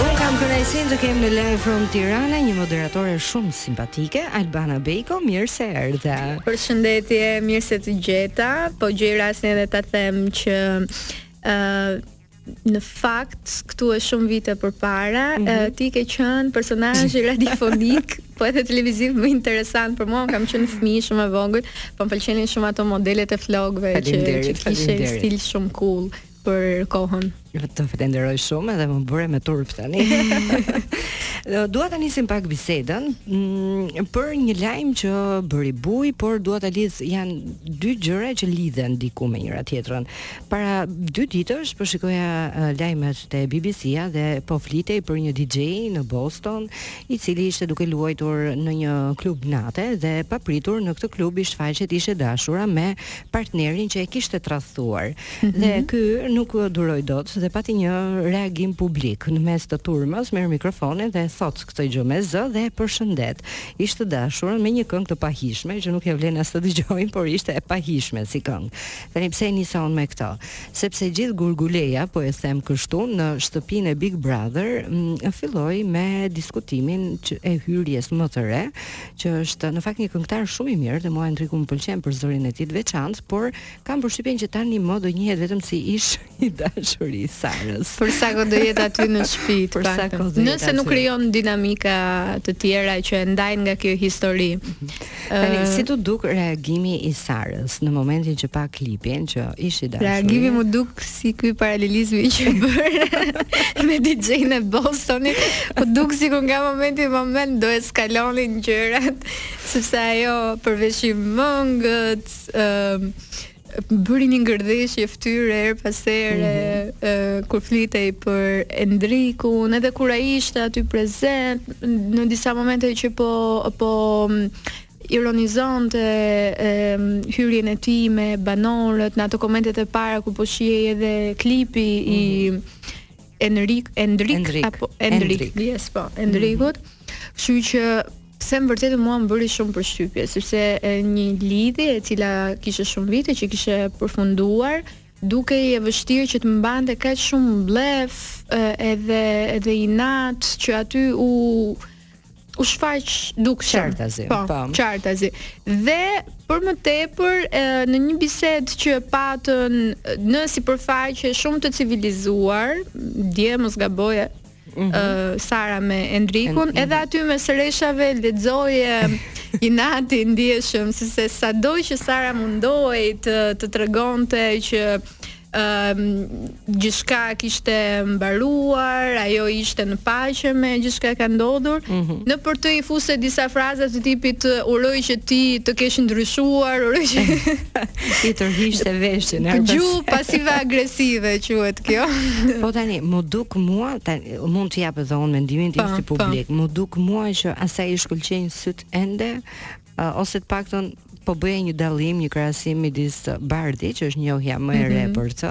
Unë kam kënaqësinë të kem në live from Tirana një moderatore shumë simpatike, Albana Bejko, mirë se erdhe. Përshëndetje, mirë se të gjeta. Po gjej rastin edhe ta them që ë uh, në fakt këtu e shumë vite përpara, mm -hmm. uh, ti ke qenë personazh radiofonik, po edhe televiziv më interesant për mua, kam qenë fëmijë shumë e vogël, po më pëlqenin shumë ato modelet e flokëve që, që kishin stil shumë cool. për kohën. Të falenderoj shumë edhe më bëre me turp tani. dua ta nisim pak bisedën mm, për një lajm që bëri bujë, por dua ta lidh janë dy gjëra që lidhen diku me njëra tjetrën. Para dy ditësh po shikoja lajmet te BBC-a dhe po flitej për një DJ në Boston, i cili ishte duke luajtur në një klub nate dhe papritur në këtë klub i shfaqet ish e dashura me partnerin që e kishte tradhtuar. Dhe mhm. ky nuk duroi dot dhe pati një reagim publik në mes të turmës, merr mikrofonin dhe thotë këtë gjë me zë dhe e përshëndet ish të dashurën me një këngë të pahijshme që nuk ia vlen as ta dëgjojmë, por ishte e pahijshme si këngë. Tani pse e nisa unë me këtë? Sepse gjithë gurguleja, po e them kështu, në shtëpinë e Big Brother, mm, filloi me diskutimin e hyrjes më të re, që është në fakt një këngëtar shumë i mirë dhe mua Endriku më pëlqen për zërin e tij të veçantë, por Kam përshtypjen që tani më do njihet vetëm si ish i dashuri i Sarës. Për sa kohë do jetë aty në shtëpi, për sa kohë do jetë. Nëse nuk krijon dinamika të tjera që e ndajnë nga kjo histori. Mhm. Tani si t'u duk reagimi i Sarës në momentin që pa klipin që ish i dashuri. Reagimi m'u duk si ky paralelizmi që bëre me DJ-n e Bostonit, po dukej sikur nga momenti në moment do eskalonin gjërat, sepse ajo përveshi mëngët, ë bëri një ngërdheshje fytyre herë pas here mm -hmm. uh, kur flitej për Endrikun, edhe kur ai ishte aty prezent në disa momente që po po ironizonte um, hyrjen e tij me banorët në ato komentet e para ku po shihej edhe klipi mm -hmm. i mhm. Enrik Endrik, Endrik apo Endrik, Endrik. yes po Endrikut. Mm -hmm. Kështu që Them të vërtetën mua më bëri shumë përshtypje, sepse një lidhje e cila kishte shumë vite që kishte përfunduar, dukej e vështirë që të mbante kaq shumë mllef edhe edhe inat që aty u u shfaq dukej qartazi. Po, po. qartazi. Dhe për më tepër në një bisedë që patën në sipërfaqe shumë të civilizuar, dje mos gaboj, uh, Sara me Endrikun, edhe aty mes rreshtave lexohej inati ndjeshëm sepse sado që Sara mundohej të të tregonte që um, gjithçka kishte mbaruar, ajo ishte në paqe me gjithçka ka ndodhur, mm -hmm. nëpër të i fuste disa fraza të tipit uroj që ti të kesh ndryshuar, uroj që... I tërhiqte veshin Te gjuha pasive agresive quhet kjo. Po tani, m'u duk mua, tani mund të jap edhe unë mendimin tim po, si po. publik. M'u duk mua që asaj i shkëlqejnë sytë ende uh, ose të paktën po bëje një dallim, një krahasim midis Bardhit, që është njohja më e re mm -hmm. për të,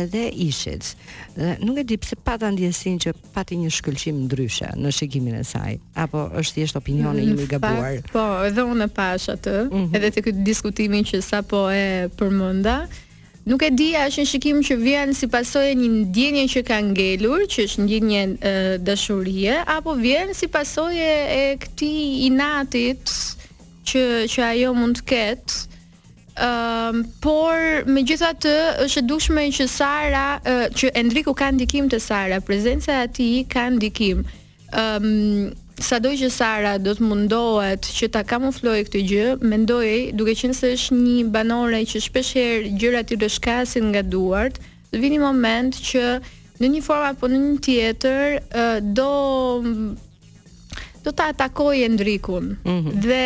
edhe ishit. Dhe nuk e di pse pata ndjesinë që pati një shkëlqim ndryshe në shikimin e saj, apo është thjesht opinioni im i gabuar. Po, edhe unë e pashë atë, mm -hmm. edhe te ky diskutimi që sapo e përmenda. Nuk e di, është një shikim që vjen si pasojë e një ndjenje që ka ngelur, që është ndjenje dashurie, apo vjen si pasojë e këtij inatit që që ajo mund të ketë. Um, por megjithatë është e dukshme që Sara uh, që Endriku ka ndikim te Sara prezenca e tij ka ndikim um, sado që Sara do të mundohet që ta kamuflojë këtë gjë mendoj duke qenë se është një banore që shpeshherë gjërat i rrëshqasin nga duart të vijë një moment që në një formë apo në një tjetër uh, do do ta atakojë Endrikun mm -hmm. dhe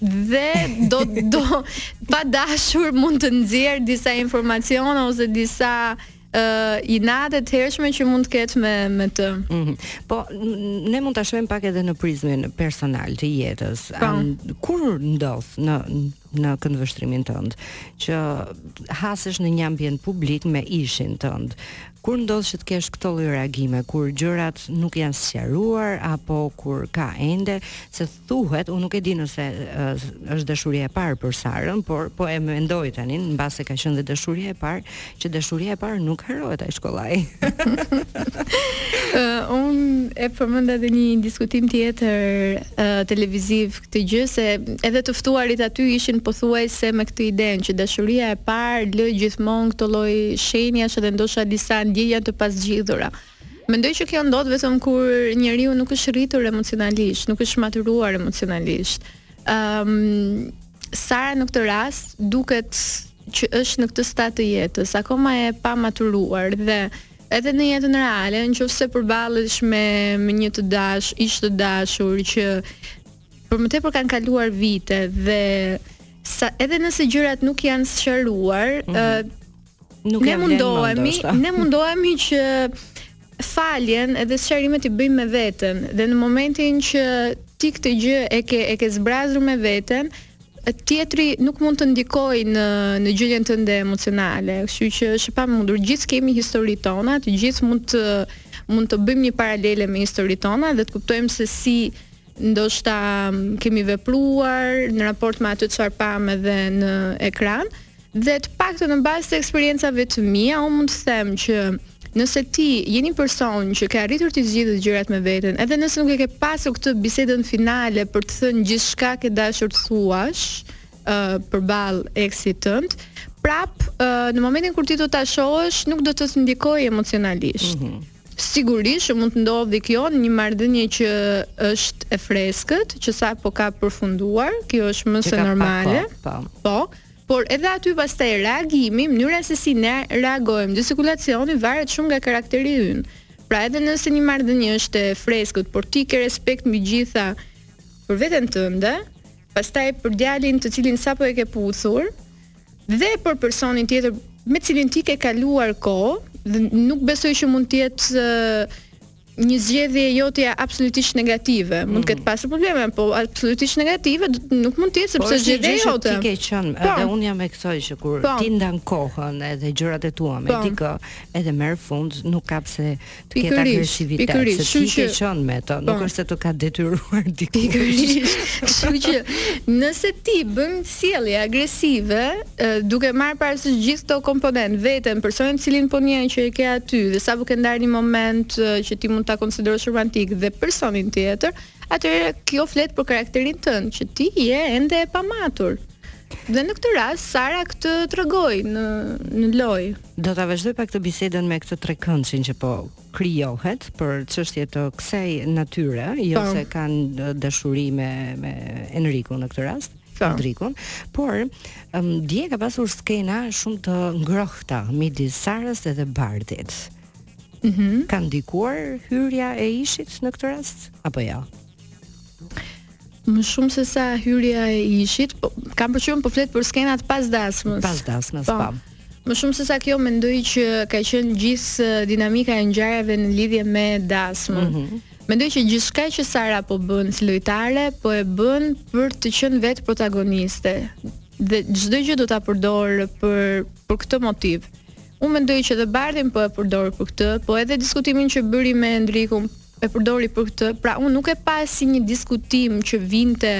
dhe do do padashur mund të nxjerrë disa informacione ose disa uh, inate të hershme që mund të ketë me me të. Mm -hmm. Po ne mund ta shohim pak edhe në prizmin personal të jetës. Po. Um, kur ndodh në në këndvështrimin tënd që hasesh në një ambient publik me ishin tënd. Kur ndodh që të kesh këto lloj reagime, kur gjërat nuk janë sqaruar apo kur ka ende se Thuhet, unë nuk e di nëse është dashuria e parë për Sarën, por po e mendoj tani, mbase ka qenë dhe dashuria e parë, që dashuria e parë nuk harrohet aq kollaj. uh, unë e përmenda dhe një diskutim tjetër uh, televiziv këtë gjë se edhe të ftuarit aty ishin pothuajse me këtë idenë që dashuria e parë lë gjithmonë këto lloj shenjash dhe ndoshta disa ndjenja të pazgjidhura. Mendoj që kjo ndodh vetëm kur njeriu nuk është rritur emocionalisht, nuk është maturuar emocionalisht. Ëm um, Sara në këtë rast duket që është në këtë stad të jetës, akoma e pamaturuar dhe edhe në jetën reale, nëse përballesh me me një të dash, ish të dashur që për më tepër kanë kaluar vite dhe sa edhe nëse gjërat nuk janë sqaruar, mm -hmm. uh, Nuk ne mundohemi, ne mundohemi që faljen edhe sqarimet i bëjmë me veten dhe në momentin që ti këtë gjë e ke e ke zbrazur me veten, tjetri nuk mund të ndikojë në në gjendjen tënde emocionale, kështu që është e pamundur. Gjithë kemi histori tona, të gjithë mund të mund të bëjmë një paralele me histori tona dhe të kuptojmë se si ndoshta kemi vepruar në raport me atë çfarë pamë edhe në ekran. Dhe të paktën në bazë të eksperiencave të mia, unë mund të them që nëse ti je një person që ke arritur të zgjidhësh gjërat me veten, edhe nëse nuk e ke pasur këtë bisedën finale për të thënë gjithçka ke dashur të thuash, ë uh, përball eksit tënd, prap uh, në momentin kur ti do ta shohësh, nuk do të të ndikojë emocionalisht. Mm -hmm. Sigurisht që mund të ndodhi kjo në një marrëdhënie që është e freskët, që sapo ka përfunduar, kjo është më se normale. Po. po. Por edhe aty pastaj reagimi, mënyra se si ne reagojmë xhestikulacioni varet shumë nga karakteri ynë. Pra edhe nëse një marrëdhënie është e freskët, por ti ke respekt mbi gjitha për veten tënde, pastaj për djalin të cilin sapo e ke puthur dhe për personin tjetër me cilin ti ke kaluar kohë, dhe nuk besoj që mund të jetë një zgjedhje e jotja absolutisht negative. Mund të ketë mm. pasur probleme, po absolutisht negative nuk mund të jetë sepse po, zgjedhja e jote. Po ti ke qenë, po. edhe unë jam e kësaj që kur po. ti ndan kohën edhe gjërat e tua me dikë, edhe merr fund, nuk ka pse të ketë agresivitet, se ti ke qenë me të, nuk është se të ka detyruar dikush. Pikërisht. Kështu që nëse ti bën Sjellje agresive, duke marrë parasysh gjithë këto komponentë, veten, personin të cilin po njeh që e ke aty dhe sapo ke ndarë një moment që ti mund ta konsiderosh romantik dhe personin tjetër, atëherë kjo flet për karakterin tënd, që ti je ende e pamatur. Dhe në këtë rast Sara këtë tregoi në në lojë. Do ta vazhdoj pak këtë bisedën me këtë trekëndëshin që po krijohet për çështje të kësaj natyre, jo po. se kanë dashuri me me Endrikun në këtë rast. Endrikun, por um, dje ka pasur skena shumë të ngrohta midis Sarës dhe Bardhit. Mhm. Mm ka ndikuar hyrja e ishit në këtë rast apo jo? Ja? Më shumë se sa hyrja e ishit, po, kam përshtypjen po flet për skenat pas dasmës. Pas dasmës, po. po. Më shumë se sa kjo mendoj që ka qenë gjithë dinamika e ngjarjeve në lidhje me dasmën. Mm -hmm. Mendoj që gjithçka që Sara po bën si lojtare, po e bën për të qenë vetë protagoniste dhe çdo gjë do ta përdor për për këtë motiv. Unë mendoj që dhe Bardhin po e përdor për këtë, po edhe diskutimin që bëri me Endrikun e përdori për këtë. Pra unë nuk e pashë si një diskutim që vinte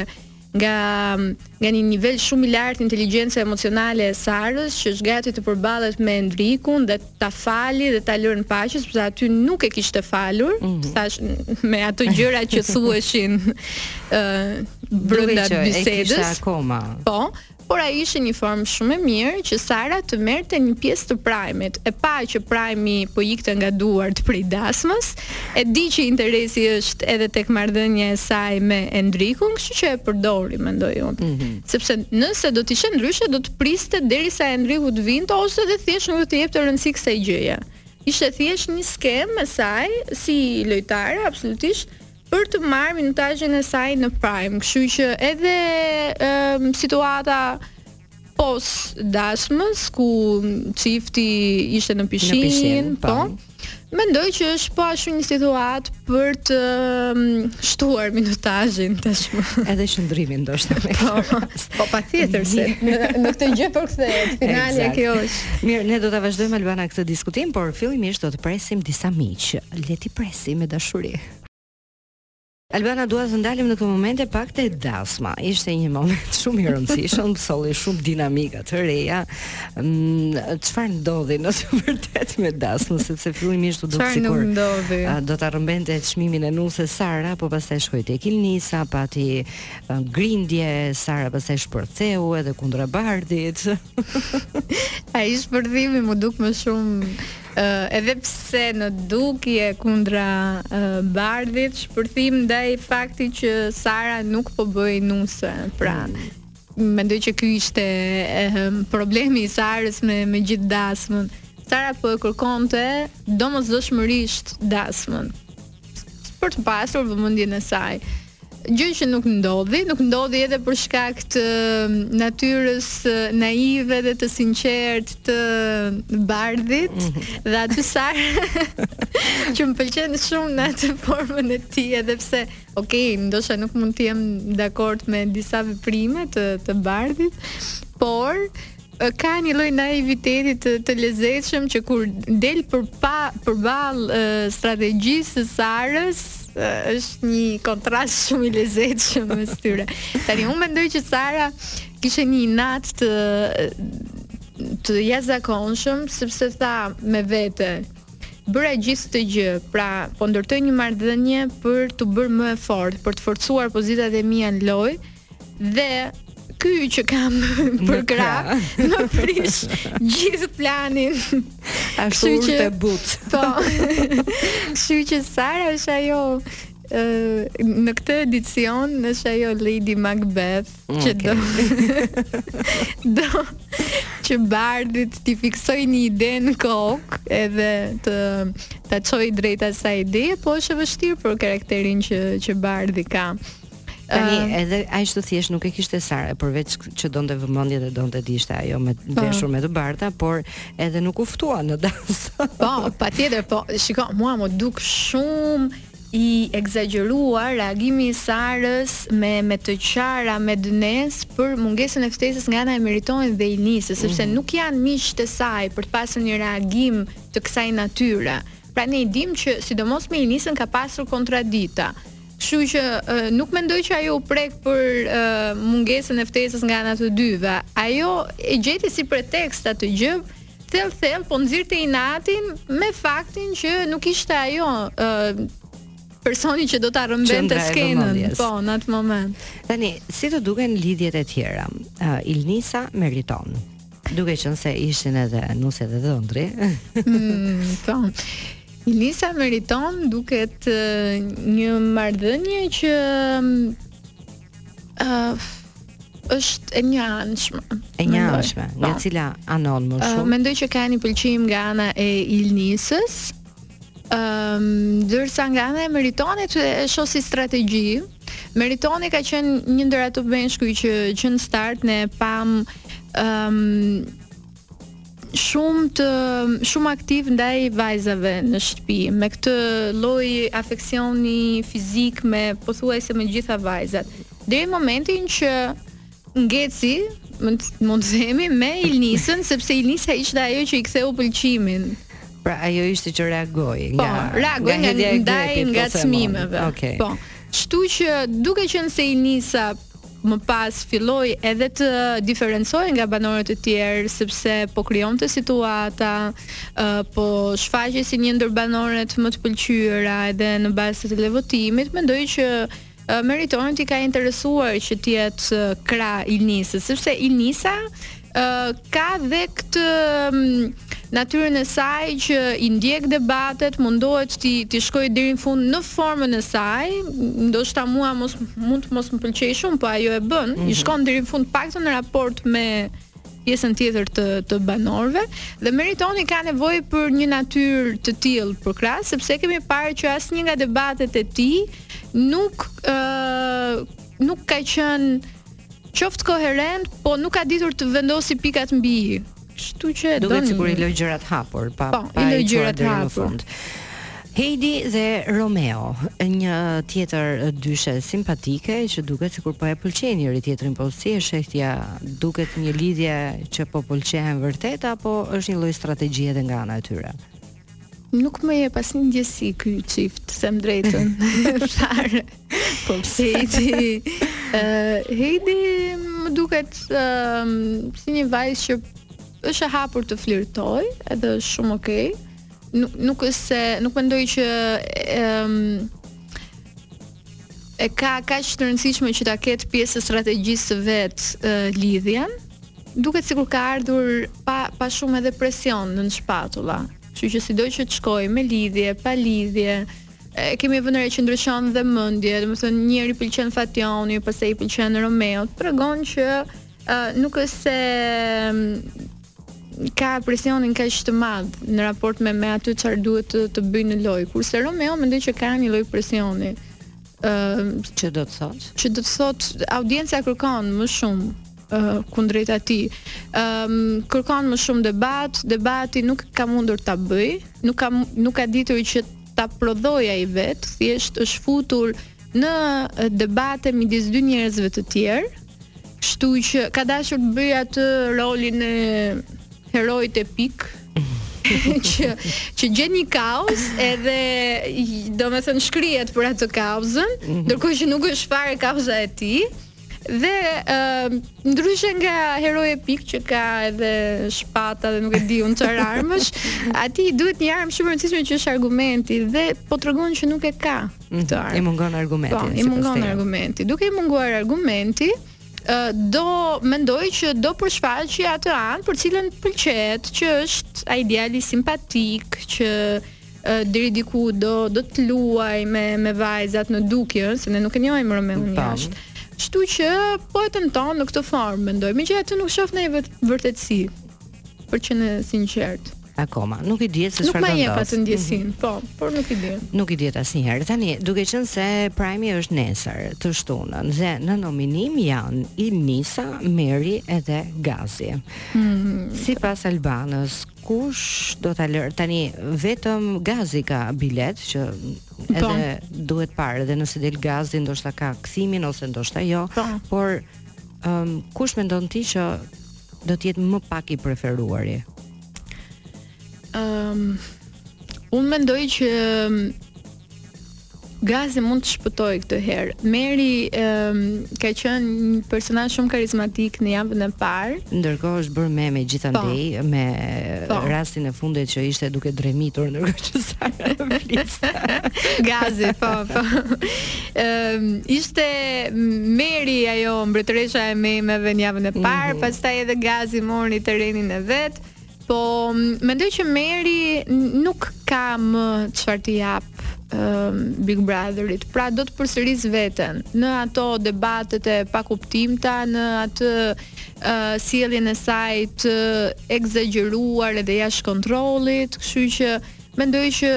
nga nga një nivel shumë i lartë inteligjence emocionale e Sarës që është gati të përballet me Endrikun dhe ta fali dhe ta lërë në paqe sepse aty nuk e kishte falur, mm -hmm. thashë me ato gjëra që thuheshin ë uh, brenda bisedës. Akoma. Po, Por ai ishte një formë shumë e mirë që Sara të merrte një pjesë të prajmit. E pa që prajmi po ikte nga duart prej dasmës, e di që interesi është edhe tek marrëdhënia e saj me Endrikun, kështu që e përdori, mendoj unë. Mm -hmm. Sepse nëse do të ishte ndryshe, do të priste derisa Endriku të vinte ose edhe thjesht nuk do t'i jepte rëndësi kësaj gjëje. Ishte thjesht një skemë e saj si lojtare absolutisht për të marrë minutazhin e saj në Prime, kështu që edhe um, situata post dasmës ku çifti ishte në pishinë, pishin, po. po. Mendoj që është po ashtu një situatë për të shtuar minutazhin tashmë. Edhe qëndrimin ndoshta me. Po, po patjetër se në këtë gjë për kthehet finali e kjo është. Mirë, ne do ta vazhdojmë Albana këtë diskutim, por fillimisht do të presim disa miq. Le t'i presim. si me dashuri. Albana dua të ndalem në këtë moment pak te dasma. Ishte një moment shumë i rëndësishëm, solli shumë dinamika të reja. Mm, çfarë ndodhi në të vërtetë me dasmën sepse fillimisht u duk sikur ndodhi. Do ta rrëmbente çmimin e nuses Sara, po pastaj shkoi te Kilnisa, pati grindje, Sara pastaj shpërtheu edhe kundra Bardhit. Ai shpërthimi m'u duk më shumë Edhe pse në dukje kundra Bardhit, shpërthim ndaj faktit që Sara nuk po bëhej nuse. Pra, mm mendoj që ky ishte eh, problemi i Sarës me me gjithë dasmën. Sara po e kërkonte domosdoshmërisht dasmën për të pasur vëmendjen e saj. gjë që nuk ndodhi, nuk ndodhi edhe për shkak të natyrës naive dhe të sinqertë të Bardhit mhm. dhe aty Sara që më pëlqen shumë në atë formën e tij edhe pse ok, ndoshta nuk mund të jem dakord me disa veprime të të Bardhit, por ka një lloj naiviteti të, të lezetshëm që kur del për pa përball strategjisë së Sarës është një kontrast shumë i lezetshëm mes tyre. Tani unë mendoj që Sara kishte një inat të të jashtëzakonshëm sepse tha me vete bëra gjithë këtë gjë, pra po ndërtoj një marrëdhënie për t'u bërë më e fortë, për të forcuar pozitat e mia në lojë, Dhe ky që kam përkrah, më prish gjithë planin. Ashtu që të but. Po. Kështu që Sara është ajo në këtë edicion është ajo Lady Macbeth që do do që Bardhit t'i fiksojë një ide në kokë edhe të ta çojë drejt asaj ideje, po është e vështirë për karakterin që që Bardhi ka. Tani uh, edhe aq të thjeshtë nuk e kishte Sara, përveç që donte vëmendje dhe donte të ishte ajo me po. veshur me të bardha, por edhe nuk u ftua në dans. po, patjetër, po. Shiko, mua m'u duk shumë i ekzagjeruar reagimi i Sarës me me të qara me dënes për mungesën e ftesës nga ana e Meritonit dhe Ilnisës, sepse mm -hmm. nuk janë miq të saj për të pasur një reagim të kësaj natyre. Pra ne e dimë që sidomos me Ilnisën ka pasur kontradikta. Kështu që nuk mendoj që ajo u prek për uh, mungesën e ftesës nga ana e të dyve. Ajo e gjeti si pretekst atë gjë, thell thell po nxirrte inatin me faktin që nuk ishte ajo uh, personi që do ta rrëmbente skenën po në atë moment. Tani, si të duken lidhjet e tjera? Uh, Ilnisa Meriton. Duke qenë se ishin edhe nusja dhe dhëndri. mm, po. Ilnisa Meriton duket një marrëdhënie që ë uh, është e njëanshme. E njëanshme, nga po. cila anon më shumë. Uh, mendoj që ka një pëlqim nga ana e Ilnisës. Ëm, um, ndërsa nga ana e Meritonit e shoh si strategji, Meritoni ka qenë një ndër ato meshkuj që që në start ne pamë ëm um, shumë të shumë aktiv ndaj vajzave në shtëpi me këtë lloj afeksioni fizik me pothuajse me të gjitha vajzat deri në momentin që ngeci mund mund të themi me Ilnisën sepse Ilnisa ishte ajo që i ktheu pëlqimin pra ajo ishte që reagoi po, nga po reagoi nga ndaj nga po çmimeve okay. po kështu që duke qenë se Ilnisa më pas filloi edhe të diferencohej nga banorët e tjerë sepse po krijonte situata, po shfaqej si një ndër banoret më të pëlqyera edhe në bazë të televotimit, mendoj që Meritonit i ka interesuar që të jetë krah Ilnisës, sepse Ilnisa ë ka dhe këtë natyrën e saj që i ndjek debatet, mundohet t'i t'i shkojë deri në fund në formën e saj, ndoshta mua mos mund të mos më pëlqej shumë, po ajo e bën, mm -hmm. i mhm. shkon deri në fund të paktën në raport me pjesën tjetër të të banorëve dhe Meritoni ka nevojë për një natyrë të tillë përkrah, sepse kemi parë që asnjë nga debatet e tij nuk ë uh, nuk ka qenë qoftë koherent, po nuk ka ditur të vendosë pikat mbi i. Kështu që do t'i lërë gjërat hapur, pa po, pa i lë gjërat hapur në fund. Heidi dhe Romeo, një tjetër dyshe simpatike që duket sikur po e pëlqejnë njëri-tjetrin, po si e sheh ti, a duket një lidhje që po pëlqehen vërtet apo është një lloj strategjie edhe nga ana e tyre? Nuk më jep asnjë ndjesi ky çift, të them të drejtën. Fare. Po pse Heidi? Uh, Heidi më duket uh, si një vajzë që është e hapur të flirtojë, edhe është shumë okay. Nuk nuk është se nuk mendoj që ëm um, e ka kaq të rëndësishme që ta ketë pjesë të strategjisë së vet, lidhjen. Duket sikur ka ardhur pa pa shumë edhe presion në shpatulla. Kështu që sido që të shkojë me lidhje, pa lidhje, e kemi vënë re që ndryshon dhe mendje, domethënë një herë i pëlqen Fationi, pastaj i pëlqen Romeo, tregon që uh, nuk është se ka presionin kaq të madh në raport me me atë çfarë duhet të të bëjë në lojë. Kurse Romeo mendoj që ka një lloj presioni. ë uh, që do të thotë, që do të thotë audienca kërkon më shumë uh, kundrejt atij. Ëm um, kërkon më shumë debat, debati nuk ka mundur ta bëjë, nuk ka nuk ka ditur që ta prodhojë ai vetë, thjesht është futur në debate midis dy njerëzve të tjerë, Kështu që ka dashur të bëjë atë rolin e heroit epik që që gjen një kaos edhe domethënë shkrihet për atë kauzën, mm -hmm. ndërkohë që nuk është fare kauza e tij. Dhe uh, ndryshe nga heroi epik që ka edhe shpata dhe nuk e di unë çfarë armësh, atij duhet një armë shumë e rëndësishme që është argumenti dhe po tregon që nuk e ka. Mhm. I mungon argumenti. Po, i mungon argumenti. Duke i munguar argumenti, do mendoj që do shpërfaqë atë anë për të cilën pëlqehet, që është ai djali simpatik që deri diku do do të luajë me me vajzat në dukje, se ne nuk e njohim Romeon jashtë. Kështu që po e tenton në këtë formë, mendoj. Megjithatë nuk shoh ndonjë vërtetësi. për të qenë e sinqertë. Akoma nuk i dihet se çfarë do të ndodhë. Nuk ma jep atë ndjesinë, mm -hmm. po, por nuk i dihet. Nuk i dihet asnjëherë. Tani, duke qenë se prajmi është nesër të shtunën, dhe në nominim janë Ilnisa, Meri edhe Gazi. Mm -hmm. Sipas Albanës, kush do ta lërë tani vetëm Gazi ka biletë që edhe po. duhet parë edhe nëse del Gazi ndoshta ka kthimin ose ndoshta jo po. por Ëm um, kush mendon ti që do të jetë më pak i preferuari? Ëm um, unë mendoj që Gazi mund të shpëtojë këtë herë. Meri um, ka qenë një personazh shumë karizmatik në javën e parë. Ndërkohë është bërë meme gjithandej po. me po. rastin e fundit që ishte duke dremitur ndërkohë që Sara flis. Gazi, po, po. Ëm ishte Meri ajo mbretëresha e memeve në javën e mhm. parë, mm -hmm. pastaj edhe Gazi mori terrenin e vet. Po mendoj që Meri nuk ka më çfarë t'i japë um, Big Brotherit. Pra do të përsërisë veten në ato debatet e pakuptimta, në atë uh, sjelljen e saj të ekzagjeruar edhe jashtë kontrollit, kështu që Mendoj që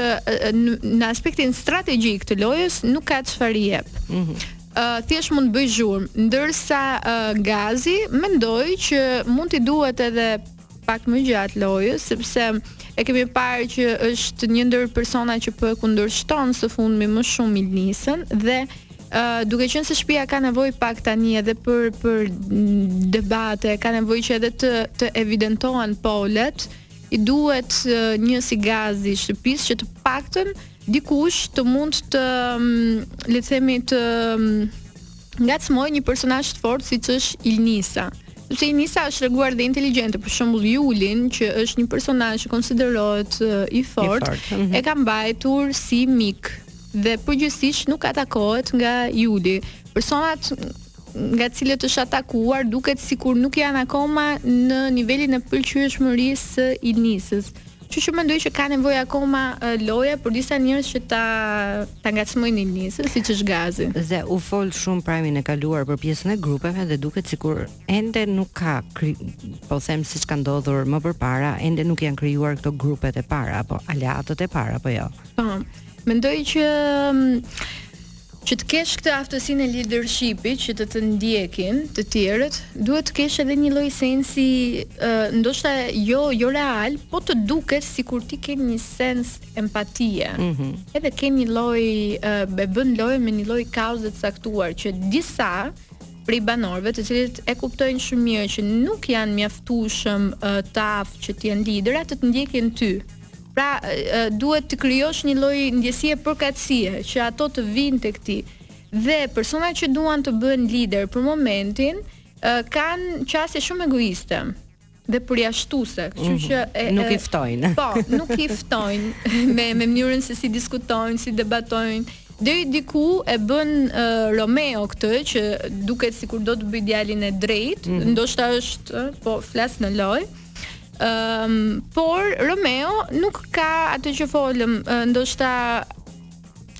në aspektin strategjik të lojës nuk ka çfarë i jep. Mm -hmm. uh, thjesht mund të bëjë zhurmë, ndërsa uh, Gazi mendoj që mund t'i duhet edhe pak më gjatë lojës, sepse e kemi parë që është një ndër personat që po e kundërshton së fundmi më shumë Ilnisën dhe Uh, duke qenë se shtëpia ka nevojë pak tani edhe për për debate, ka nevojë që edhe të të evidentohen polet, i duhet një si Gazi shtëpisë që të paktën dikush të mund të mm, le të themi të mm, ngacmojë një personazh të fortë siç është Ilnisa. Sepse Ilnisa është treguar dhe inteligjente, për shembull Julin, që është një personazh që konsiderohet i fortë, fort, mhm. e ka mbajtur si mik dhe përgjithësisht nuk atakohet nga Juli. Personat nga cilët është atakuar duket sikur nuk janë akoma në nivelin e pëlqyeshmërisë së Ilnisës. Kështu që mendoj që ka nevojë akoma loja për disa njerëz që ta ta ngacmojnë Ilnisën, siç është Gazi. Dhe u fol shumë prajmin e kaluar për pjesën e grupeve dhe duket sikur ende nuk ka kri, po them siç ka ndodhur më përpara, ende nuk janë krijuar këto grupet e para apo aleatët e para apo jo. Po. Mendoj që mm, Që të kesh këtë aftësinë e lidershipit që të të ndjekin të tjerët, duhet të kesh edhe një lloj sensi, ë ndoshta jo jo real, po të duket sikur ti ke një sens empatie. Ëh. Mm -hmm. Edhe ke një lloj e bën lojë me një lloj kauze të caktuar që disa prej banorëve, të cilët e kuptojnë shumë mirë që nuk janë mjaftueshëm të aftë që të jenë lidera, të të ndjekin ty. Pra, duhet të krijosh një lloj ndjesie përkatësie që ato të vijnë tek ti. Dhe persona që duan të bëhen lider për momentin, kanë qasje shumë egoiste dhe përjashtuese, kështu mhm. që e, nuk i ftojnë. Po, nuk i ftojnë me me mënyrën se si diskutojnë, si debatojnë. Deri diku e bën uh, Romeo këtë që duket sikur do të bëjë djalin e drejtë, mm -hmm. ndoshta është, po flas në lojë. Ëm, um, por Romeo nuk ka atë që folëm, ndoshta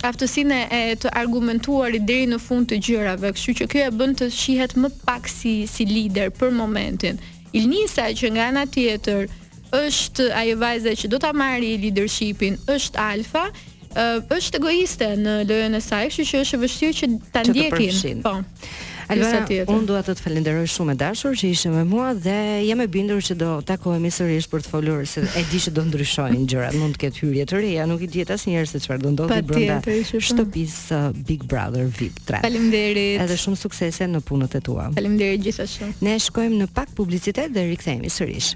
aftësinë e të argumentuarit deri në fund të gjërave, kështu që kjo e bën të shihet më pak si si lider për momentin. Ilnisa që nga ana tjetër është ajo vajza që do ta marrë lidershipin, është alfa, Ëh, është egoiste në lojën e saj, kështu që është e vështirë që ta ndjekin. Po. Albana, unë dua të të falenderoj shumë e dashur që ishe me mua dhe jam e bindur që do takohemi sërish për të folur se e di që do ndryshojnë gjërat, mund të ketë hyrje të reja, nuk i dihet asnjëherë se çfarë do ndodhë brenda shtëpisë uh, Big Brother VIP 3. Faleminderit. Edhe shumë suksese në punët e tua. Faleminderit gjithashtu. Ne shkojmë në pak publicitet dhe rikthehemi sërish.